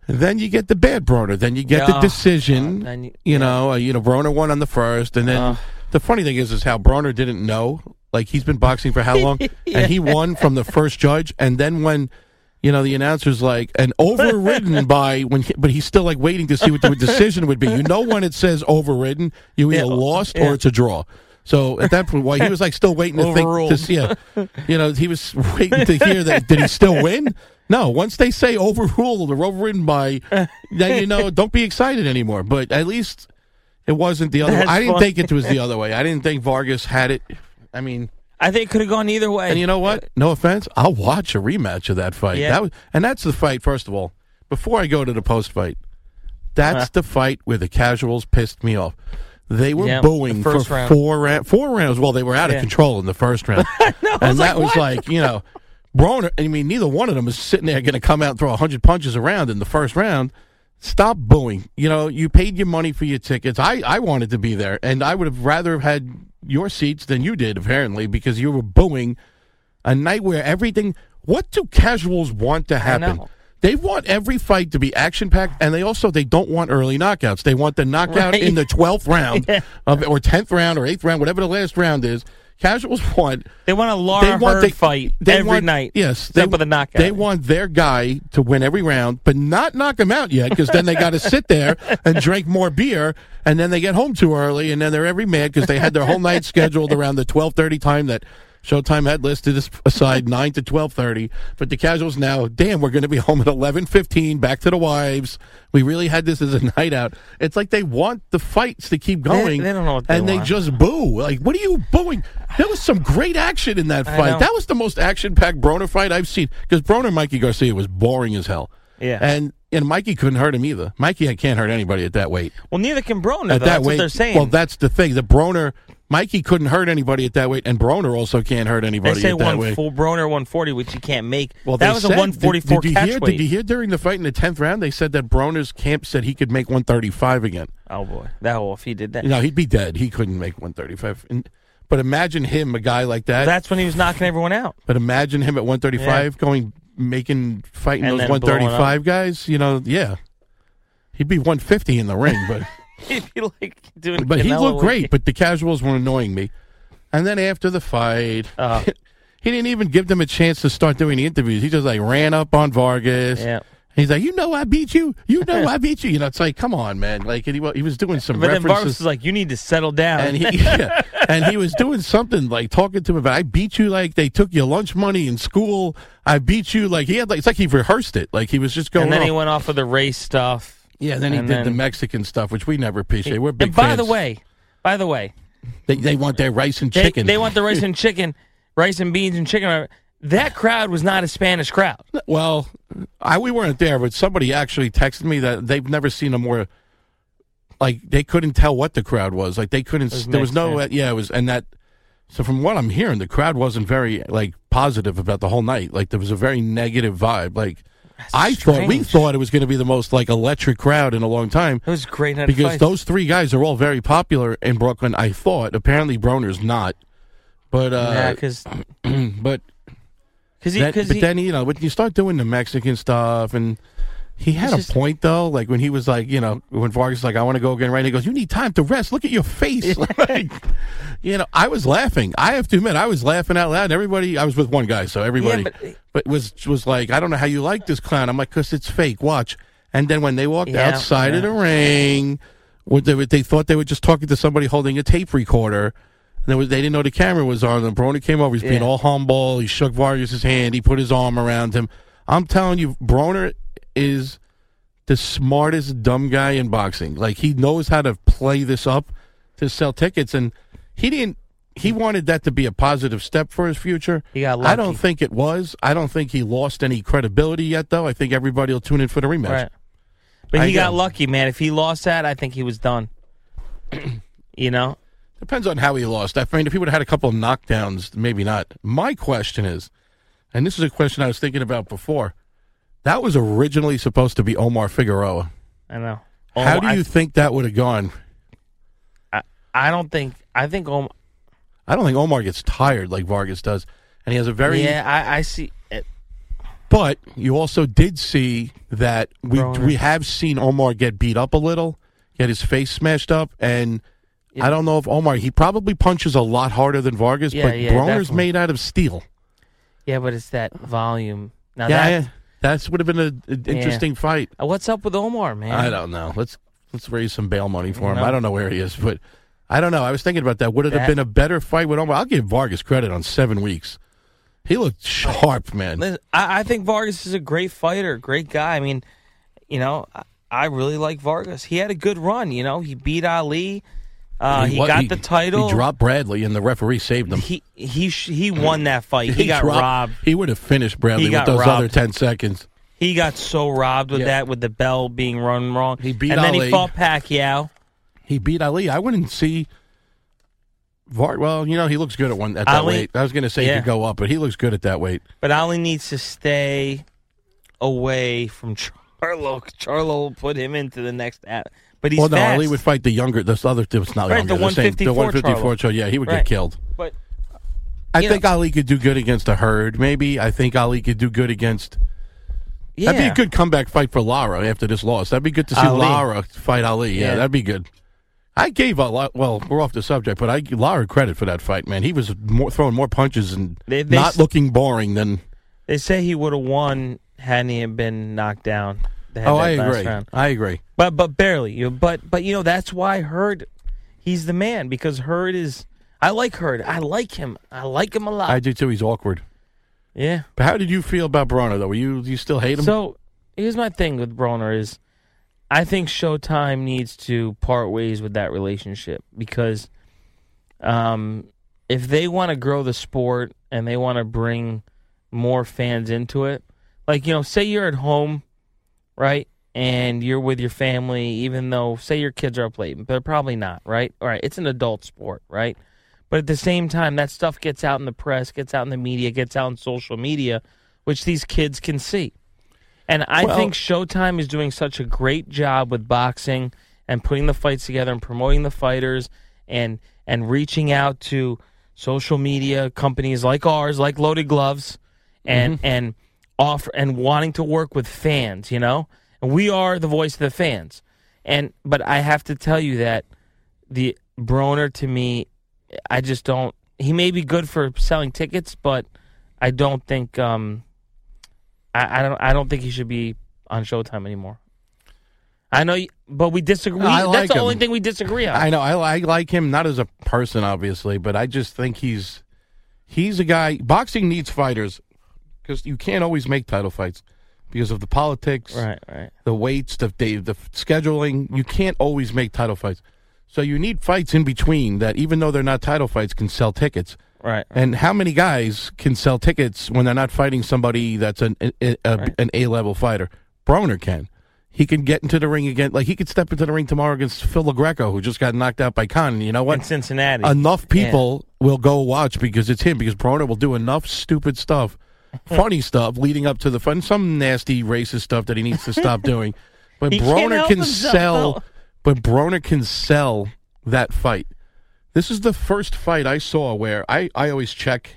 then you get the bad Broner. Then you get the decision. Uh, you- you know, uh, you know, Broner won on the first, and then Uh. the funny thing is, is how Broner didn't know. Like he's been boxing for how *laughs* long, and he won from the first judge, and then when. You know the announcer's like and overridden *laughs* by when, he, but he's still like waiting to see what the decision would be. You know when it says overridden, you either Yeah. lost Yeah. or it's a draw. So at that point, why he was like still waiting to think to see, yeah, you know, he was waiting to hear that. Did he still win? No. Once they say overruled or overridden by, then you know, don't be excited anymore. But at least it wasn't the other. way. I didn't think it was the other way. I didn't think Vargas had it. I mean, I think it could have gone either way. and you know what? No offense, I'll watch a rematch of that fight. Yeah. That was, and that's the fight. First of all, before I go to the post fight, that's Uh-huh. the fight where the casuals pissed me off. They were Yeah, booing for round. four rounds. Four rounds. Well, they were out of control in the first round, *laughs* no, and that was like you know, Broner. I mean, neither one of them is sitting there going to come out and throw hundred punches around in the first round. Stop booing. You know, you paid your money for your tickets. I, I wanted to be there, and I would have rather had your seats than you did, apparently, because you were booing a night where everything. What do casuals want to happen? They want every fight to be action packed, and they also they don't want early knockouts. They want the knockout Right. in the twelfth *laughs* round, Yeah. of, or tenth round, or eighth round, whatever the last round is. Casuals want They want a Lara want- Hurd fight they every want- night. Yes, except with a knockout. They want their guy to win every round, but not knock him out yet, because then they got to *laughs* sit there and drink more beer, and then they get home too early, and then they're every mad because they had their whole night scheduled around the twelve thirty time that. Showtime had listed as- aside *laughs* nine to twelve thirty, but the casuals now, damn, we're going to be home at eleven fifteen. Back to the wives. We really had this as a *laughs* night out. It's like they want the fights to keep going. they don't know what they and they want. just boo. Like, what are you booing? There was some great action in that fight. That was the most action-packed Broner fight I've seen. Because Broner and Mikey Garcia was boring as hell. Yeah. And and Mikey couldn't hurt him either. Mikey I can't hurt anybody at that weight. well, neither can Broner. At though. that That's weight, what they're saying. well, that's the thing. The Broner, Mikey couldn't hurt anybody at that weight, and Broner also can't hurt they anybody say at that one weight. full Broner 140, which you can't make. Well, that was said- a 144 did, did you catch hear, weight. Did you hear during the fight in the tenth round? They said that Broner's camp said he could make one thirty-five again. oh boy, that well, if he did that, know, he'd be dead. He couldn't make one thirty-five. And, but imagine him, a guy like that. that's when he was knocking everyone out. But imagine him at 135 going making fighting And those 135 guys. You know, yeah, he'd be 150 in the ring, but *laughs* He'd be like doing. but he looked great. But the casuals were annoying me. And then after the fight, Uh. *laughs* he didn't even give them a chance to start doing the interviews. He just like ran up on Vargas. Yeah. He's like, you know, I beat you. You *laughs* know, I beat you. You know, it's like, come on, man. Like, he, he was doing some But then Vargas references. was like, "You need to settle down." and he yeah, and he was doing something like talking to him about I beat you like they took your lunch money in school. I beat you like he had like it's like he rehearsed it like he was just going. and then off. he went off with the race stuff. Yeah, then he and did the Mexican stuff, which we never appreciate. We're big And by fans. the way, by the way, they, they want their rice and chicken. they want the rice *laughs* and chicken, rice and beans and chicken. That crowd was not a Spanish crowd. well, I we weren't there, but somebody actually texted me that they've never seen a more like they couldn't tell what the crowd was. Like they couldn't. was there was no. yeah. Yeah. it was, and that. So from what I'm hearing, the crowd wasn't very like positive about the whole night. Like there was a very negative vibe. Like I thought we thought it was going to be the most like electric crowd in a long time. It was great because those three guys are all very popular in Brooklyn. I thought apparently Broner's not, but Yeah, uh, 'cause- *clears throat* but *clears throat* 'Cause he- then- but he- then you know, when you start doing the Mexican stuff and. He had It's a just- point though, like when he was like, you know, when Vargas was like, I want to go again, right? He goes, "You need time to rest. Look at your face." *laughs* Like, you know, I was laughing. I have to admit, I was laughing out loud. Everybody, I was with one guy, so everybody, but- but, was was like, I don't know how you like this clown. I'm like, because it's fake. Watch. And then when they walked Yeah, outside of the ring, what they, they thought they were just talking to somebody holding a tape recorder. And was, they didn't know the camera was on. them. Broner came over. He's being all humble. He shook Vargas' hand. He put his arm around him. I'm telling you, Broner is the smartest dumb guy in boxing. Like he knows how to play this up to sell tickets, and he didn't. He wanted that to be a positive step for his future. He got lucky. I don't think it was. I don't think he lost any credibility yet, though. I think everybody will tune in for the rematch. Right. But I he got lucky, man. If he lost that, I think he was done. *clears throat* you know? Depends on how he lost. I mean, if he would have had a couple of knockdowns, maybe not. My question is, and this is a question I was thinking about before. That was originally supposed to be Omar Figueroa. I know. How oh, do you I, think that would have gone? I, I don't think. I think. Omar. I don't think Omar gets tired like Vargas does, and he has a very. yeah, I, I see. It. But you also did see that we Broner. we have seen Omar get beat up a little, get his face smashed up, and I don't know if Omar he probably punches a lot harder than Vargas, Yeah, but yeah, Broner's definitely. made out of steel. Yeah, but it's that volume. Now yeah, that, that's would have been an interesting fight. Uh, What's up with Omar, man? I don't know. Let's let's raise some bail money for him. know? I don't know where he is, but I don't know. I was thinking about that. Would it have That- been a better fight with Omar? I'll give Vargas credit on seven weeks. He looked sharp, man. Listen, I, I think Vargas is a great fighter, great guy. I mean, you know, I, I really like Vargas. He had a good run. You know, he beat Ali. Uh, he wa- got the title. He dropped Bradley, and the referee saved him. He he sh- he won that fight. He, got dropped- robbed. He would have finished Bradley with those other ten seconds. He got so robbed with Yeah. that, with the bell being run wrong. He beat and then he fought Pacquiao. He beat Ali. I wouldn't see. Var- well, you know he looks good at one at that Ali- weight. I was going to say he could go up, but he looks good at that weight. But Ali needs to stay away from Charlo. Charlo will put him into the next. At- but he's well, no, fast. Ali would fight the younger. This other, it's not Right, younger. the same- 154 the 154 Charlo. so yeah, he would Right. get killed. But I think know- Ali could do good against a Hurd. Maybe I think Ali could do good against. That'd be a good comeback fight for Lara after this loss. That'd be good to see Ali. Lara fight Ali. Yeah, Yeah. that'd be good. I gave a lot. Well, we're off the subject, but I give Lara credit for that fight. Man, he was more, throwing more punches and They- they not looking boring than. They say he would have won hadn't he been knocked down. Oh, I agree. round. I agree. But but barely. You but but you know that's why Hurd, he's the man because Hurd is. I like Hurd. I like him. I like him a lot. I do too. He's awkward. yeah. But how did you feel about Broner though? Were you you still hate him? So here's my thing with Broner is, I think Showtime needs to part ways with that relationship because, um, if they want to grow the sport and they want to bring more fans into it, like you know, say you're at home, right, and you're with your family, even though say your kids are up late, but they're probably not, right? All right, it's an adult sport, right? But at the same time, that stuff gets out in the press, gets out in the media, gets out on social media, which these kids can see. And I Well- think Showtime is doing such a great job with boxing and putting the fights together and promoting the fighters and and reaching out to social media companies like ours, like Loaded Gloves, and mm-hmm. and offer and wanting to work with fans, you know? And we are the voice of the fans. And but I have to tell you that the Broner to me, I just don't. He may be good for selling tickets, but I don't think. Um, I, I don't. I don't think he should be on Showtime anymore. I know, but we disagree. Like That's the him. only thing we disagree on. I know. I, I like him not as a person, obviously, but I just think he's he's a guy. Boxing needs fighters because you can't always make title fights because of the politics, Right, right. the weights, the the, the scheduling. You can't always make title fights, so you need fights in between that, even though they're not title fights, can sell tickets. Right. And how many guys can sell tickets when they're not fighting somebody that's an a, a- Right. an A level fighter? Broner can. he can get into the ring again. Like he could step into the ring tomorrow against Phil Lo Greco, who just got knocked out by Khan. You know what? In Cincinnati. enough people will go watch because it's him because Broner will do enough stupid stuff, *laughs* funny stuff leading up to the fun, some nasty racist stuff that he needs to stop doing. But Broner can himself, sell. though. But Broner can sell that fight. This is the first fight I saw where I, I always check.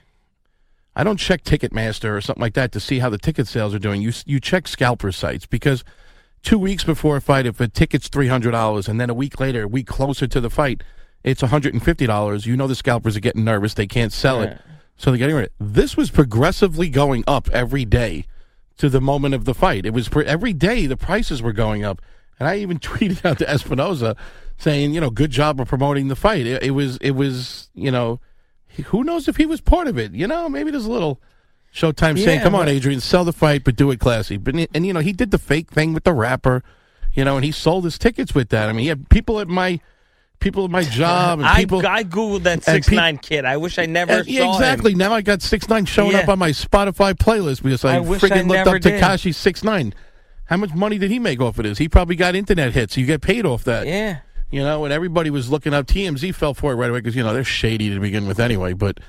I don't check Ticketmaster or something like that to see how the ticket sales are doing. You you check scalper sites because two weeks before a fight, if a ticket's three hundred dollars, and then a week later, a week closer to the fight, it's one hundred and fifty dollars. You know the scalpers are getting nervous; they can't sell it, so they're getting rid. of it. This was progressively going up every day to the moment of the fight. It was per, every day the prices were going up, and I even *laughs* tweeted out to Espinoza saying, you know, good job of promoting the fight. It, it was it was you know, who knows if he was part of it? You know, maybe there's a little. Showtime saying, "Come on, Adrien, sell the fight, but do it classy." But and you know he did the fake thing with the rapper, you know, and he sold his tickets with that. I mean, he had people at my people at my job and *laughs* I, people. I googled that six nine kid. I wish I never and- yeah, exactly. him. Now I got six nine showing up on my Spotify playlist because I, I friggin' looked up. Tekashi six nine. How much money did he make off of this? He probably got internet hits. You get paid off that. Yeah. You know, and everybody was looking up. TMZ fell for it right away because you know they're shady to begin with anyway. But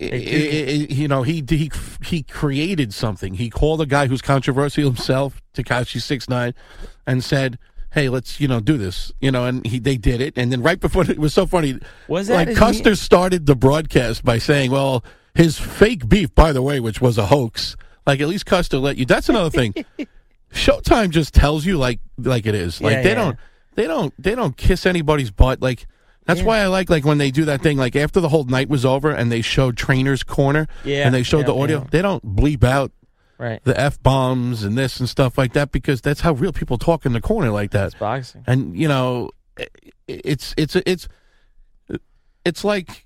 i- i- i- you know, he he he created something. He called a guy who's controversial himself, Tekashi Six Nine, and said, "Hey, let's you know do this." You know, and he they did it. And then right before *laughs* it was so funny. Was that like Custer started the broadcast by saying, "Well, his fake beef, by the way, which was a hoax." Like at least Custer let you. That's another thing. *laughs* Showtime just tells you like like it is. Like Yeah, they yeah. don't they don't they don't kiss anybody's butt. Like that's why I like like when they do that thing. Like after the whole night was over and they showed Trainer's Corner. Yeah, and they showed the audio. yeah. They don't bleep out Right. the f bombs and this and stuff like that because that's how real people talk in the corner like that. It's boxing. And you know, it's it's it's it's like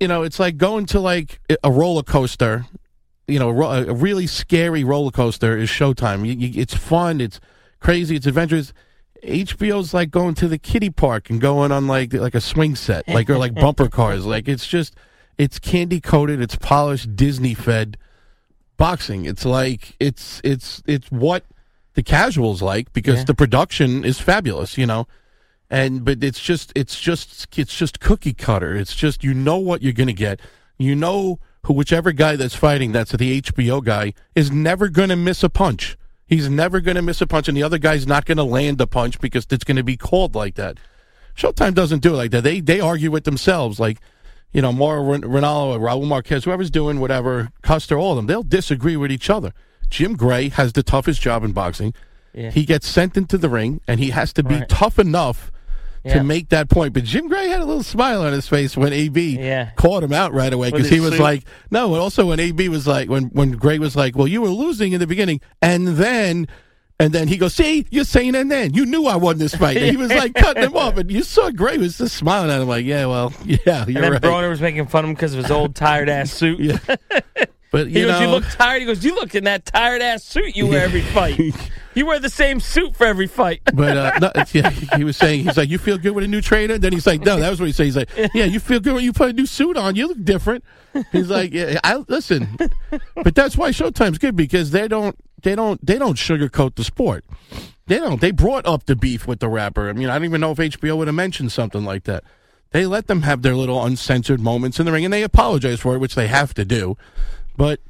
you know, it's like going to like a roller coaster. You know, a really scary roller coaster is Showtime. You, you, it's fun. It's crazy. It's adventurous. HBO's like going to the kiddie park and going on like like a swing set, like or like *laughs* bumper cars. Like it's just it's candy coated. It's polished, Disney fed boxing. It's like it's it's it's what the casuals like because Yeah. the production is fabulous. You know and but it's just it's just it's just cookie cutter. It's just you know what you're going to get. You know who whichever guy that's fighting that's the HBO guy is never going to miss a punch. He's never going to miss a punch, and the other guy's not going to land a punch because it's going to be called like that. Showtime doesn't do it like that. They they argue with themselves, like you know, Mauro Ranallo, Raul Marquez, whoever's doing whatever, Custer, all of them. They'll disagree with each other. Jim Gray has the toughest job in boxing. Yeah. He gets sent into the ring, and he has to be Right. tough enough Yeah. to make that point. But Jim Gray had a little smile on his face when AB Yeah. caught him out right away because he was suit. like, no. And also when AB was like, when when Gray was like, well, you were losing in the beginning, and then. And then he goes, "See, you're saying, and then you knew I won this fight." And he was like cutting him off, and you saw Gray was just smiling at him, like, "Yeah, well, *laughs* yeah, you're then right." Broner was making fun of him because of his old tired ass suit. Yeah. *laughs* But He you goes, know, "You look tired." He goes, "You look in that tired ass suit you wear every fight. *laughs* you wear the same suit for every fight." But uh, no, *laughs* yeah, he was saying he's like, you feel good with a new trainer. Then he's like, no, that was what he said. He's like, yeah, you feel good when you put a new suit on. You look different. He's like, yeah, I listen, but that's why Showtime's good because they don't, they don't, they don't sugarcoat the sport. They don't. They brought up the beef with the rapper. I mean, I don't even know if HBO would have mentioned something like that. They let them have their little uncensored moments in the ring, and they apologize for it, which they have to do. But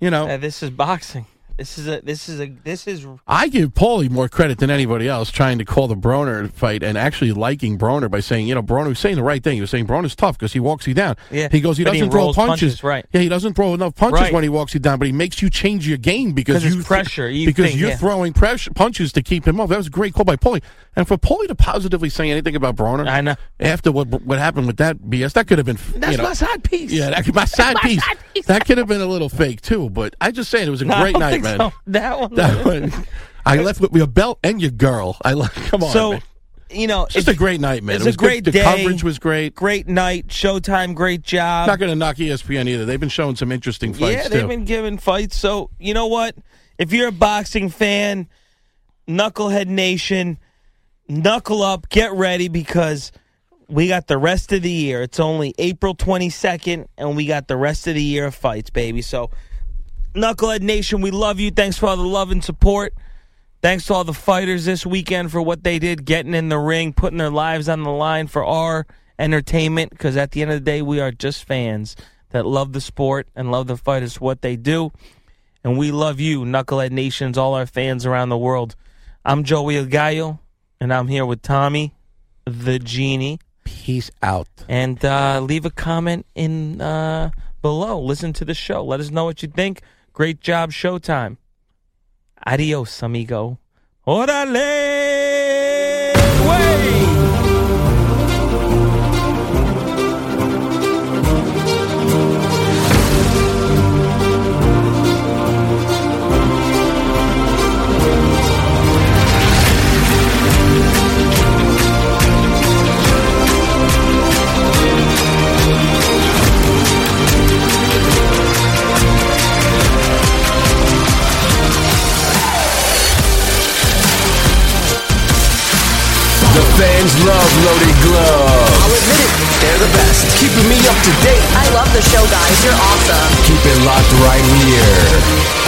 you know, Uh, this is boxing. This is a. This is a. This is. I give Paulie more credit than anybody else trying to call the Broner fight and actually liking Broner by saying, you know, Broner was saying the right thing. He was saying Broner's tough because he walks you down. Yeah, He goes, he doesn't throw punches. punches, right. Yeah, he doesn't throw enough punches Right. when he walks you down, but he makes you change your game because you pressure, you because think, you're yeah. throwing pressure punches to keep him off. That was a great call by Paulie. And for Paulie to positively say anything about Broner, I know. after what what happened with that BS, that could have been That's you know, my side piece. yeah, that could my side my piece. side piece. That could have been a little fake too, but I just saying it was a No, I great don't night, think man. so. That one. That one. I left with your belt and your girl. I love. Come on, so, man. you know, It's just a great night, man. It's it was a great good. day. The coverage was great. Great night. Showtime. Great job. Not going to knock ESPN either. They've been showing some interesting fights yeah, they've been giving fights. So you know what? If you're a boxing fan, Knucklehead Nation, knuckle up, get ready because we got the rest of the year. It's only April 22nd, and we got the rest of the year of fights, baby. So, Knucklehead Nation, we love you. Thanks for all the love and support. Thanks to all the fighters this weekend for what they did, getting in the ring, putting their lives on the line for our entertainment. Because at the end of the day, we are just fans that love the sport and love the fighters what they do. And we love you, Knucklehead Nations, all our fans around the world. I'm Joey Gallo, and I'm here with Tommy, the genie. Peace out. And uh, leave a comment in uh, below. Listen to the show. Let us know what you think. Great job, Showtime. Adios, amigo. Órale! Fans love loaded gloves. I'll admit it, they're the best. Keeping me up to date. I love the show, guys. You're awesome. Keep it locked right here.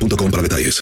punto para detalles.